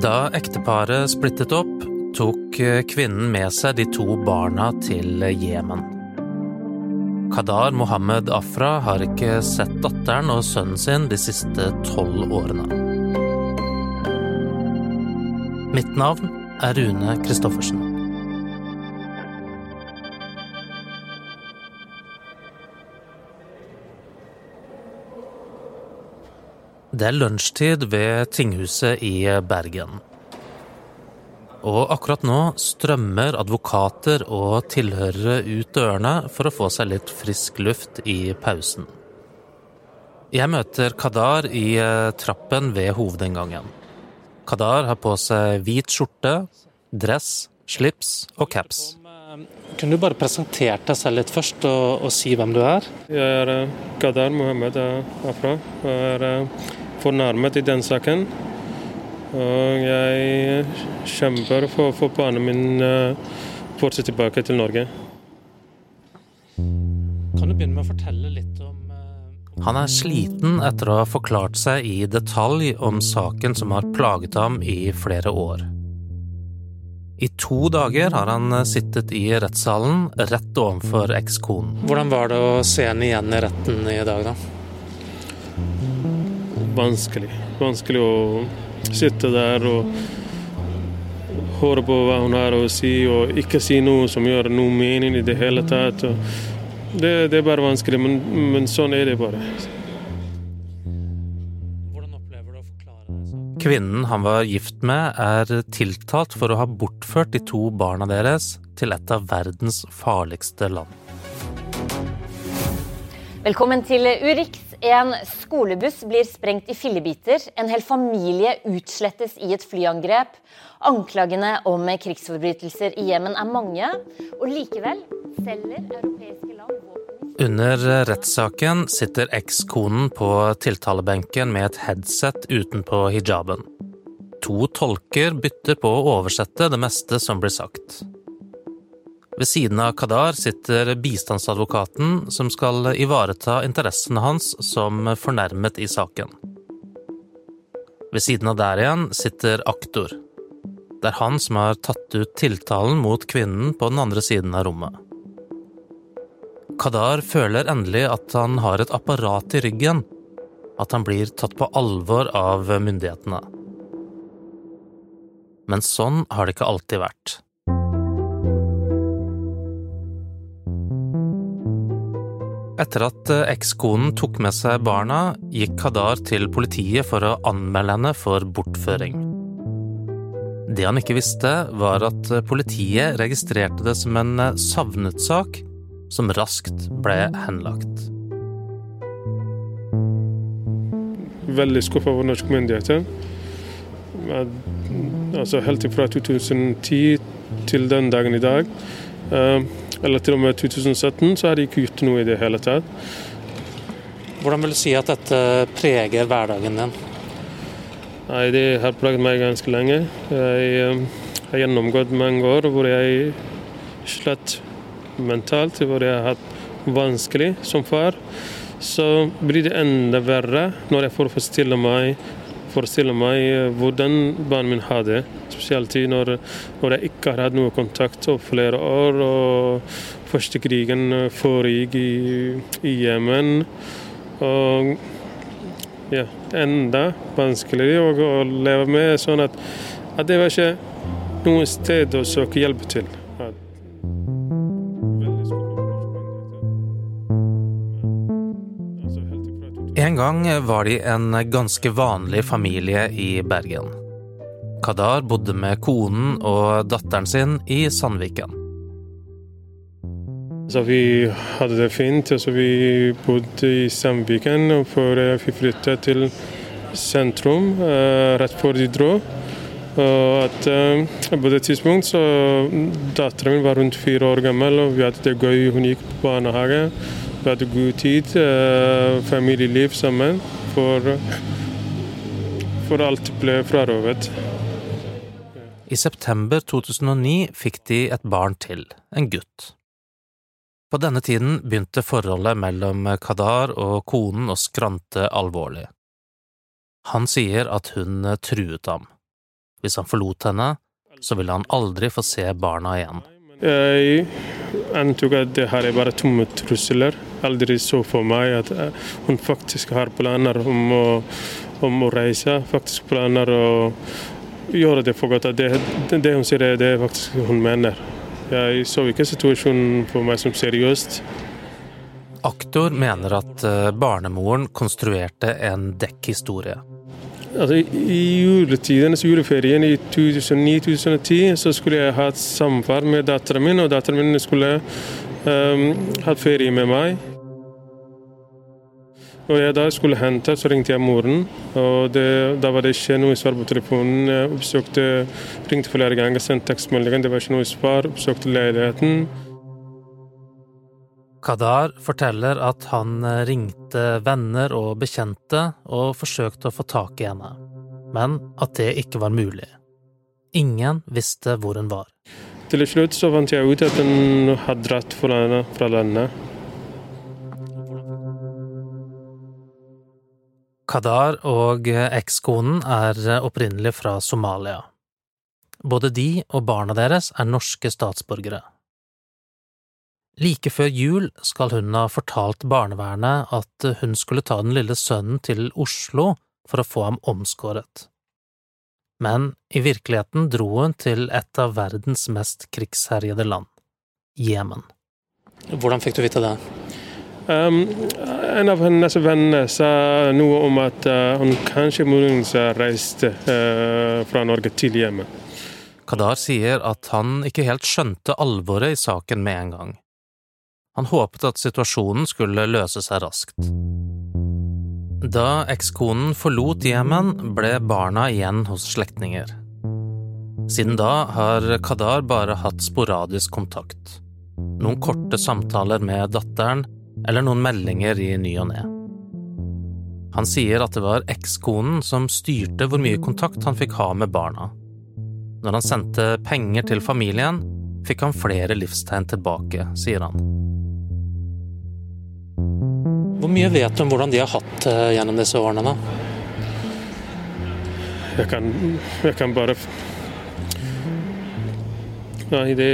Da ekteparet splittet opp, tok kvinnen med seg de to barna til Jemen. Kadar Mohammed Afra har ikke sett datteren og sønnen sin de siste tolv årene. Mitt navn er Rune Christoffersen. Det er lunsjtid ved tinghuset i Bergen. Og akkurat nå strømmer advokater og tilhørere ut dørene for å få seg litt frisk luft i pausen. Jeg møter Kadar i eh, trappen ved hovedinngangen. Kadar har på seg hvit skjorte, dress, slips og caps. Kunne du bare presentert deg selv litt først, og, og si hvem du er? Jeg er Gadar Mohammed Afra. Jeg er eh, fornærmet i den saken. Og jeg kjemper for å få barna min fortsatt tilbake til Norge. Kan du begynne med å fortelle litt om eh, Han er sliten etter å ha forklart seg i detalj om saken som har plaget ham i flere år. I to dager har han sittet i rettssalen rett overfor ekskonen. Hvordan var det å se henne igjen i retten i dag, da? Vanskelig. Vanskelig å sitte der og høre på hva hun har å si, og ikke si noe som gjør noe mening i det hele tatt. Det, det, er bare vanskelig, men, men, sånn er det bare. Kvinnen han var gift med, er tiltalt for å ha bortført de to barna deres til et av verdens farligste land. Velkommen til Urix. En skolebuss blir sprengt i fillebiter. En hel familie utslettes i et flyangrep. Anklagene om krigsforbrytelser i Jemen er mange, og likevel selger europeiske land våpen Under rettssaken sitter ekskonen på tiltalebenken med et headset utenpå hijaben. To tolker bytter på å oversette det meste som blir sagt. Ved siden av Kadar sitter bistandsadvokaten som skal ivareta interessene hans som fornærmet i saken. Ved siden av der igjen sitter aktor. Det er han som har tatt ut tiltalen mot kvinnen på den andre siden av rommet. Kadar føler endelig at han har et apparat i ryggen, at han blir tatt på alvor av myndighetene. Men sånn har det ikke alltid vært. Etter at ekskonen tok med seg barna, gikk Kadar til politiet for å anmelde henne for bortføring. Det han ikke visste, var at politiet registrerte det som en savnet-sak, som raskt ble henlagt. Veldig skuffa over norske myndigheter. Altså helt fra 2010 til den dagen i dag. Eller til og med 2017 så har de ikke gjort noe i det hele tatt. Hvordan vil du si at dette preger hverdagen din? Nei, Det har plaget meg ganske lenge. Jeg har gjennomgått mange år hvor jeg slett mentalt, hvor jeg har hatt vanskelig som far. Så blir det enda verre når jeg får forestille meg, forestille meg hvordan barnet mitt har det. Spesielt når, når, jeg ikke har hatt noe kontakt over flere år. og Første krigen foregikk i, i Jemen. Og ja, enda vanskeligere å, å leve med. Sånn at, at, det var ikke noe sted å søke hjelp til. En gang var de en ganske vanlig familie i Bergen. Kadar bodde med konen og datteren sin i Sandviken. Så vi hadde det fint. Altså vi bodde i Sandviken før vi flyttet til sentrum rett før de dro. At, på det tidspunkt så Datteren min var rundt fire år gammel, og vi hadde det gøy. Hun gikk på barnehage. Vi hadde god tid, familieliv sammen. For, for alt ble frarøvet. I september 2009 fikk de et barn til, en gutt. På denne tiden begynte forholdet mellom Kadar og konen å skrante alvorlig. Han sier at hun truet ham. Hvis han forlot henne, så ville han aldri få se barna igjen. Jeg antok at det her er bare tomme trusler. Aldri så for meg at eh, hun faktisk har planer om å, om å reise. Faktisk planer å gjøre det for godt. Det, det hun sier, det er faktisk hun mener. Jeg så ikke situasjonen for meg som seriøst. Aktor mener at eh, barnemoren konstruerte en dekkhistorie. Altså, I juletiden, altså juleferien i 2009-2010 så skulle jeg hatt samvær med datteren min, og datteren min skulle um, hatt ferie med meg. Og jeg da skulle hente, så ringte jeg moren. og det, Da var det ikke noe svar på telefonen. Jeg oppsøkte, ringte flere ganger, sendte tekstmeldinger, det var ikke noe svar. Oppsøkte leiligheten. Kadar forteller at han eh, ringte venner og bekjente og forsøkte å få tak i henne, men at det ikke var mulig. Ingen visste hvor hun var. Til slutt så fant jeg ut at hun hadde dratt fra landet. Kadar og ekskonen er opprinnelig fra Somalia. Både de og barna deres er norske statsborgere. Like før jul skal hun ha fortalt barnevernet at hun skulle ta den lille sønnen til Oslo for å få ham omskåret. Men i virkeligheten dro hun til et av verdens mest krigsherjede land, Jemen. Hvordan fikk du vite det? Um, en av hennes venner sa noe om at uh, hun kanskje muligens reiste uh, fra Norge til Jemen. Kadar sier at han ikke helt skjønte alvoret i saken med en gang. Han håpet at situasjonen skulle løse seg raskt. Da ekskonen forlot Jemen, ble barna igjen hos slektninger. Siden da har Kadar bare hatt sporadisk kontakt. Noen korte samtaler med datteren, eller noen meldinger i ny og ne. Han sier at det var ekskonen som styrte hvor mye kontakt han fikk ha med barna. Når han sendte penger til familien, fikk han flere livstegn tilbake, sier han. Hvor mye vet du om hvordan de har hatt eh, gjennom disse årene? da? Jeg kan, jeg kan bare Nei, det,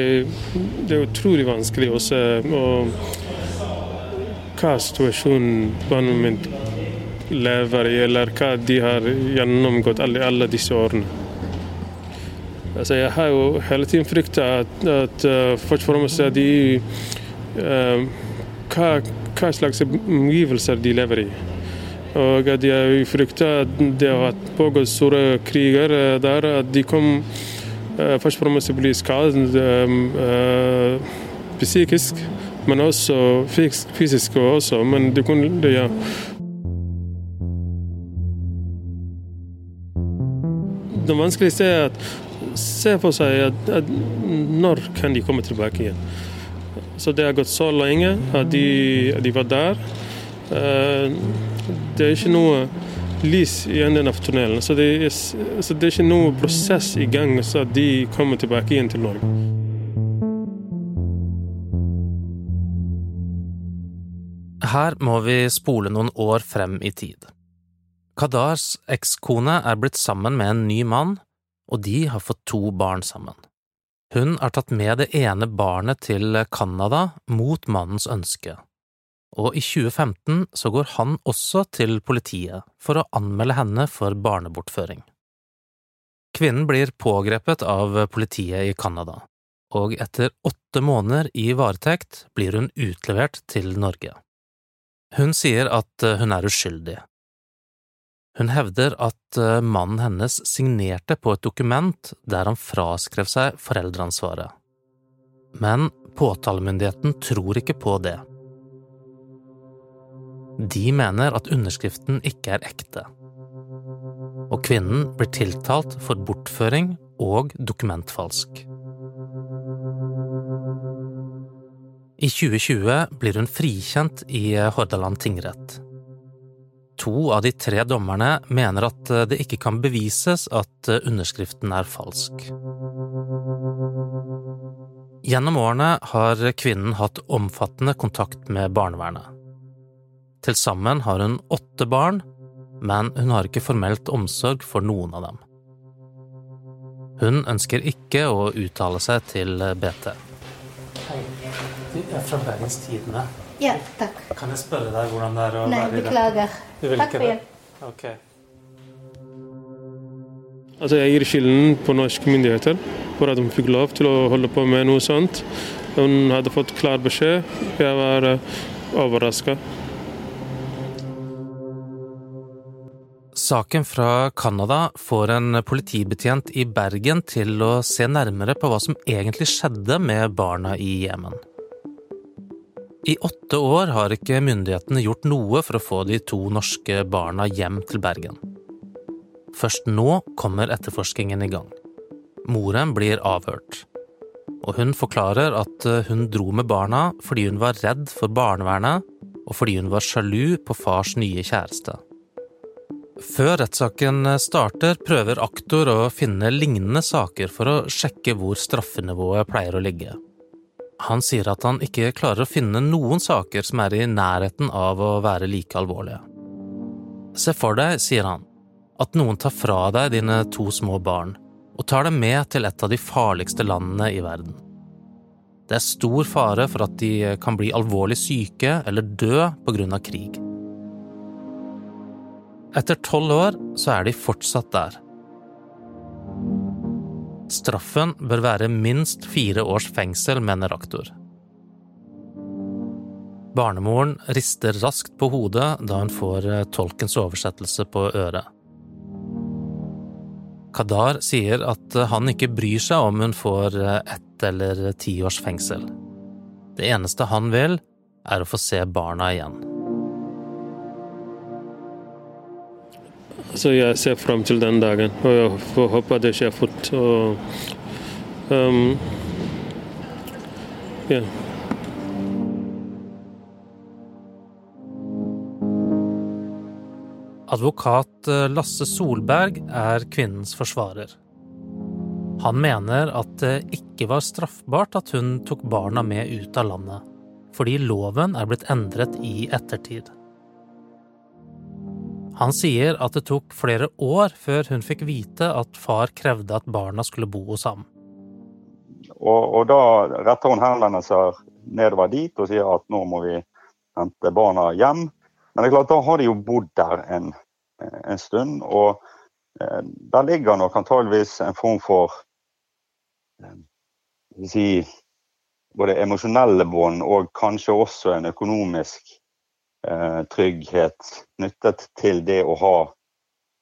det, er utrolig vanskelig å se hva situasjonen barna mine lever i, eller hva de har gjennomgått alle, alle disse årene. Altså, jeg har jo hele tiden frykta at, at uh, først og fremst de uh, hva hva slags omgivelser de lever i. Og at jeg frykter at det har pågått store kriger eh, der, at de kom uh, først og fremst å bli skadet uh, psykisk, men også fysisk også. Men det kunne ja. Det vanskeligste er at se for seg at, at når kan de komme tilbake igjen. Så det har gått så lenge at de, de var der. Eh, det er ikke noe lys i enden av tunnelen. Så det, er, så det er ikke noe prosess i gang så de kommer tilbake igjen til Norge. Her må vi spole noen år frem i tid. Kadars ekskone er blitt sammen med en ny mann, og de har fått to barn sammen. Hun har tatt med det ene barnet til Canada mot mannens ønske, og i 2015 så går han også til politiet for å anmelde henne for barnebortføring. Kvinnen blir pågrepet av politiet i Canada, og etter åtte måneder i varetekt blir hun utlevert til Norge. Hun sier at hun er uskyldig, hun hevder at eh, mannen hennes signerte på et dokument der han fraskrev seg foreldreansvaret. Men påtalemyndigheten tror ikke på det. De mener at underskriften ikke er ekte. Og kvinnen blir tiltalt for bortføring og dokumentfalsk. I 2020 blir hun frikjent i Hordaland tingrett. To av de tre dommerne mener at eh, det ikke kan bevises at eh, underskriften er falsk. Gjennom årene har kvinnen hatt omfattende kontakt med barnevernet. Til sammen har hun åtte barn, men hun har ikke formelt omsorg for noen av dem. Hun ønsker ikke å uttale seg til BT. Hei, du er fra Bergens Tidende. Ja, takk. Kan jeg spørre deg hvordan det er å Nei, være i det? beklager. Du vil Takk ikke for det? Ok. Altså, jeg gir skylden på norske myndigheter for at hun fikk lov til å holde på med noe sånt. Hun hadde fått klar beskjed. Jeg var uh, overraska. Saken fra Canada får en politibetjent i Bergen til å se nærmere på hva som egentlig skjedde med barna i Jemen. I åtte år har ikke myndighetene gjort noe for å få de to norske barna hjem til Bergen. Først nå kommer etterforskningen i gang. Moren blir avhørt. Og hun forklarer at hun dro med barna fordi hun var redd for barnevernet, og fordi hun var sjalu på fars nye kjæreste. Før rettssaken starter, prøver aktor å finne lignende saker for å sjekke hvor straffenivået pleier å ligge. Han sier at han ikke klarer å finne noen saker som er i nærheten av å være like alvorlige. Se for deg, sier han, at noen tar fra deg dine to små barn og tar dem med til et av de farligste landene i verden. Det er stor fare for at de kan bli alvorlig syke eller dø på grunn av krig. Etter tolv år så er de fortsatt der. Straffen bør være minst fire års fengsel, mener aktor. Barnemoren rister raskt på hodet da hun får tolkens oversettelse på øret. Kadar sier at han ikke bryr seg om hun får ett eller ti års fengsel. Det eneste han vil, er å få se barna igjen. Så jeg ser fram til den dagen, og jeg håper det skjer fort. Og, um, ja. Advokat Lasse Solberg er kvinnens forsvarer. Han mener at det ikke var straffbart at hun tok barna med ut av landet, fordi loven er blitt endret i ettertid. Han sier at det tok flere år før hun fikk vite at far krevde at barna skulle bo hos ham. Og, og da retter hun henvendelser nedover dit og sier at nå må vi hente barna hjem. Men det er klart, da har de jo bodd der en, en stund, og eh, der ligger nok antageligvis en form for eh, si, både emosjonelle bånd og kanskje også en økonomisk trygghet knyttet til det å ha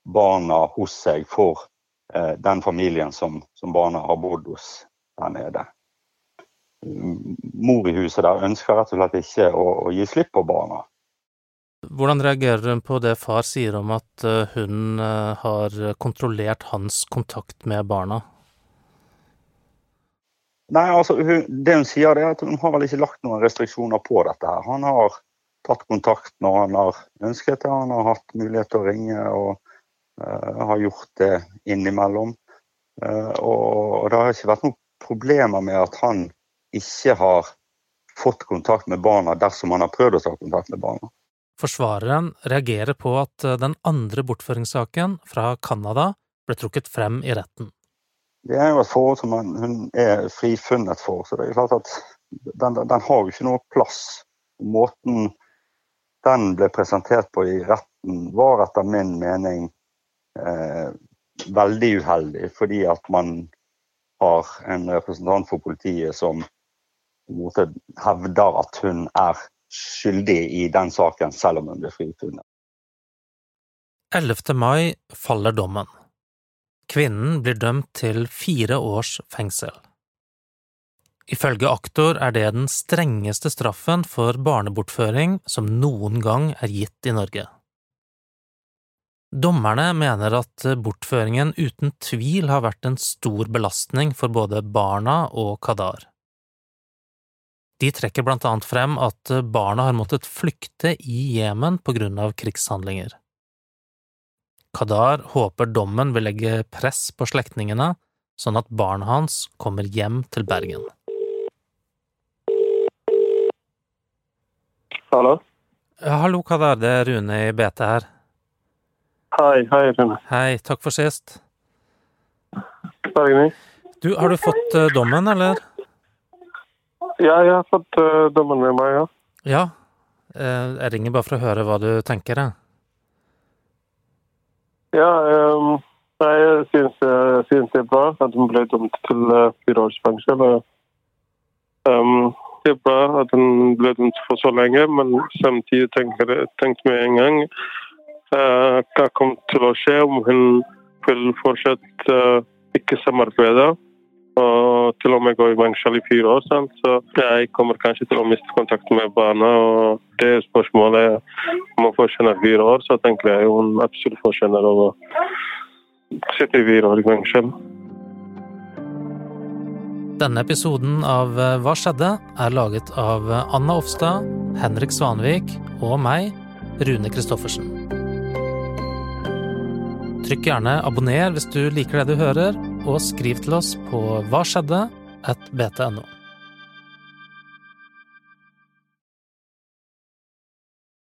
barna hos seg for eh, den familien som, som barna har bodd hos der nede. Mor i huset der ønsker rett og slett ikke å, å gi slipp på barna. Hvordan reagerer hun på det far sier om at hun har kontrollert hans kontakt med barna? Nei, altså hun, Det hun sier, er at hun har vel ikke lagt noen restriksjoner på dette. her. Han har tatt kontakt når han har ønsket det. Han har hatt mulighet til å ringe og uh, har gjort det innimellom. Uh, og det har ikke vært noen problemer med at han ikke har fått kontakt med barna dersom han har prøvd å ta kontakt med barna. Forsvareren reagerer på at den andre bortføringssaken fra Canada ble trukket frem i retten. Det er jo et forhold som hun er frifunnet for, så det er klart at den, den har jo ikke noe plass. Måten den ble presentert på i retten var etter min mening eh, veldig uheldig, fordi at man har en representant for politiet som måte hevder at hun er skyldig i den saken, selv om hun ble frifunnet. 11. mai faller dommen. Kvinnen blir dømt til fire års fengsel. Ifølge aktor er det den strengeste straffen for barnebortføring som noen gang er gitt i Norge. Dommerne mener at bortføringen uten tvil har vært en stor belastning for både barna og Kadar. De trekker blant annet frem at barna har måttet flykte i Jemen på grunn av krigshandlinger. Kadar håper dommen vil legge press på slektningene, sånn at barna hans kommer hjem til Bergen. Hallo? Hallo, hva Kadar, det er Rune i BT her. Hei, hei Rune. Hei, takk for sist. Bergny. Du, har du fått uh, dommen, eller? Ja, jeg har fått uh, dommen med meg, ja. Ja. Uh, jeg ringer bare for å høre hva du tenker, jeg. Ja, um, jeg syns, jeg syns, det er bra at hun ble dømt til fire års fengsel. Um, det er bra at den ble dømt for så lenge, men samtidig tenker tenkte med en gang hva kommer til å skje om hun vil fortsette ikke samarbeide og til og med gå i fengsel i fire år. Sant? Så jeg kommer kanskje til å miste kontakt med barna. og Det spørsmålet om å fortjener fire år, så tenker jeg hun absolutt fortjener å sitte i fire år i fengsel. Denne episoden av Hva skjedde? er laget av Anna Offstad, Henrik Svanvik og meg, Rune Christoffersen. Trykk gjerne abonner hvis du liker det du hører, og skriv til oss på hva skjedde at.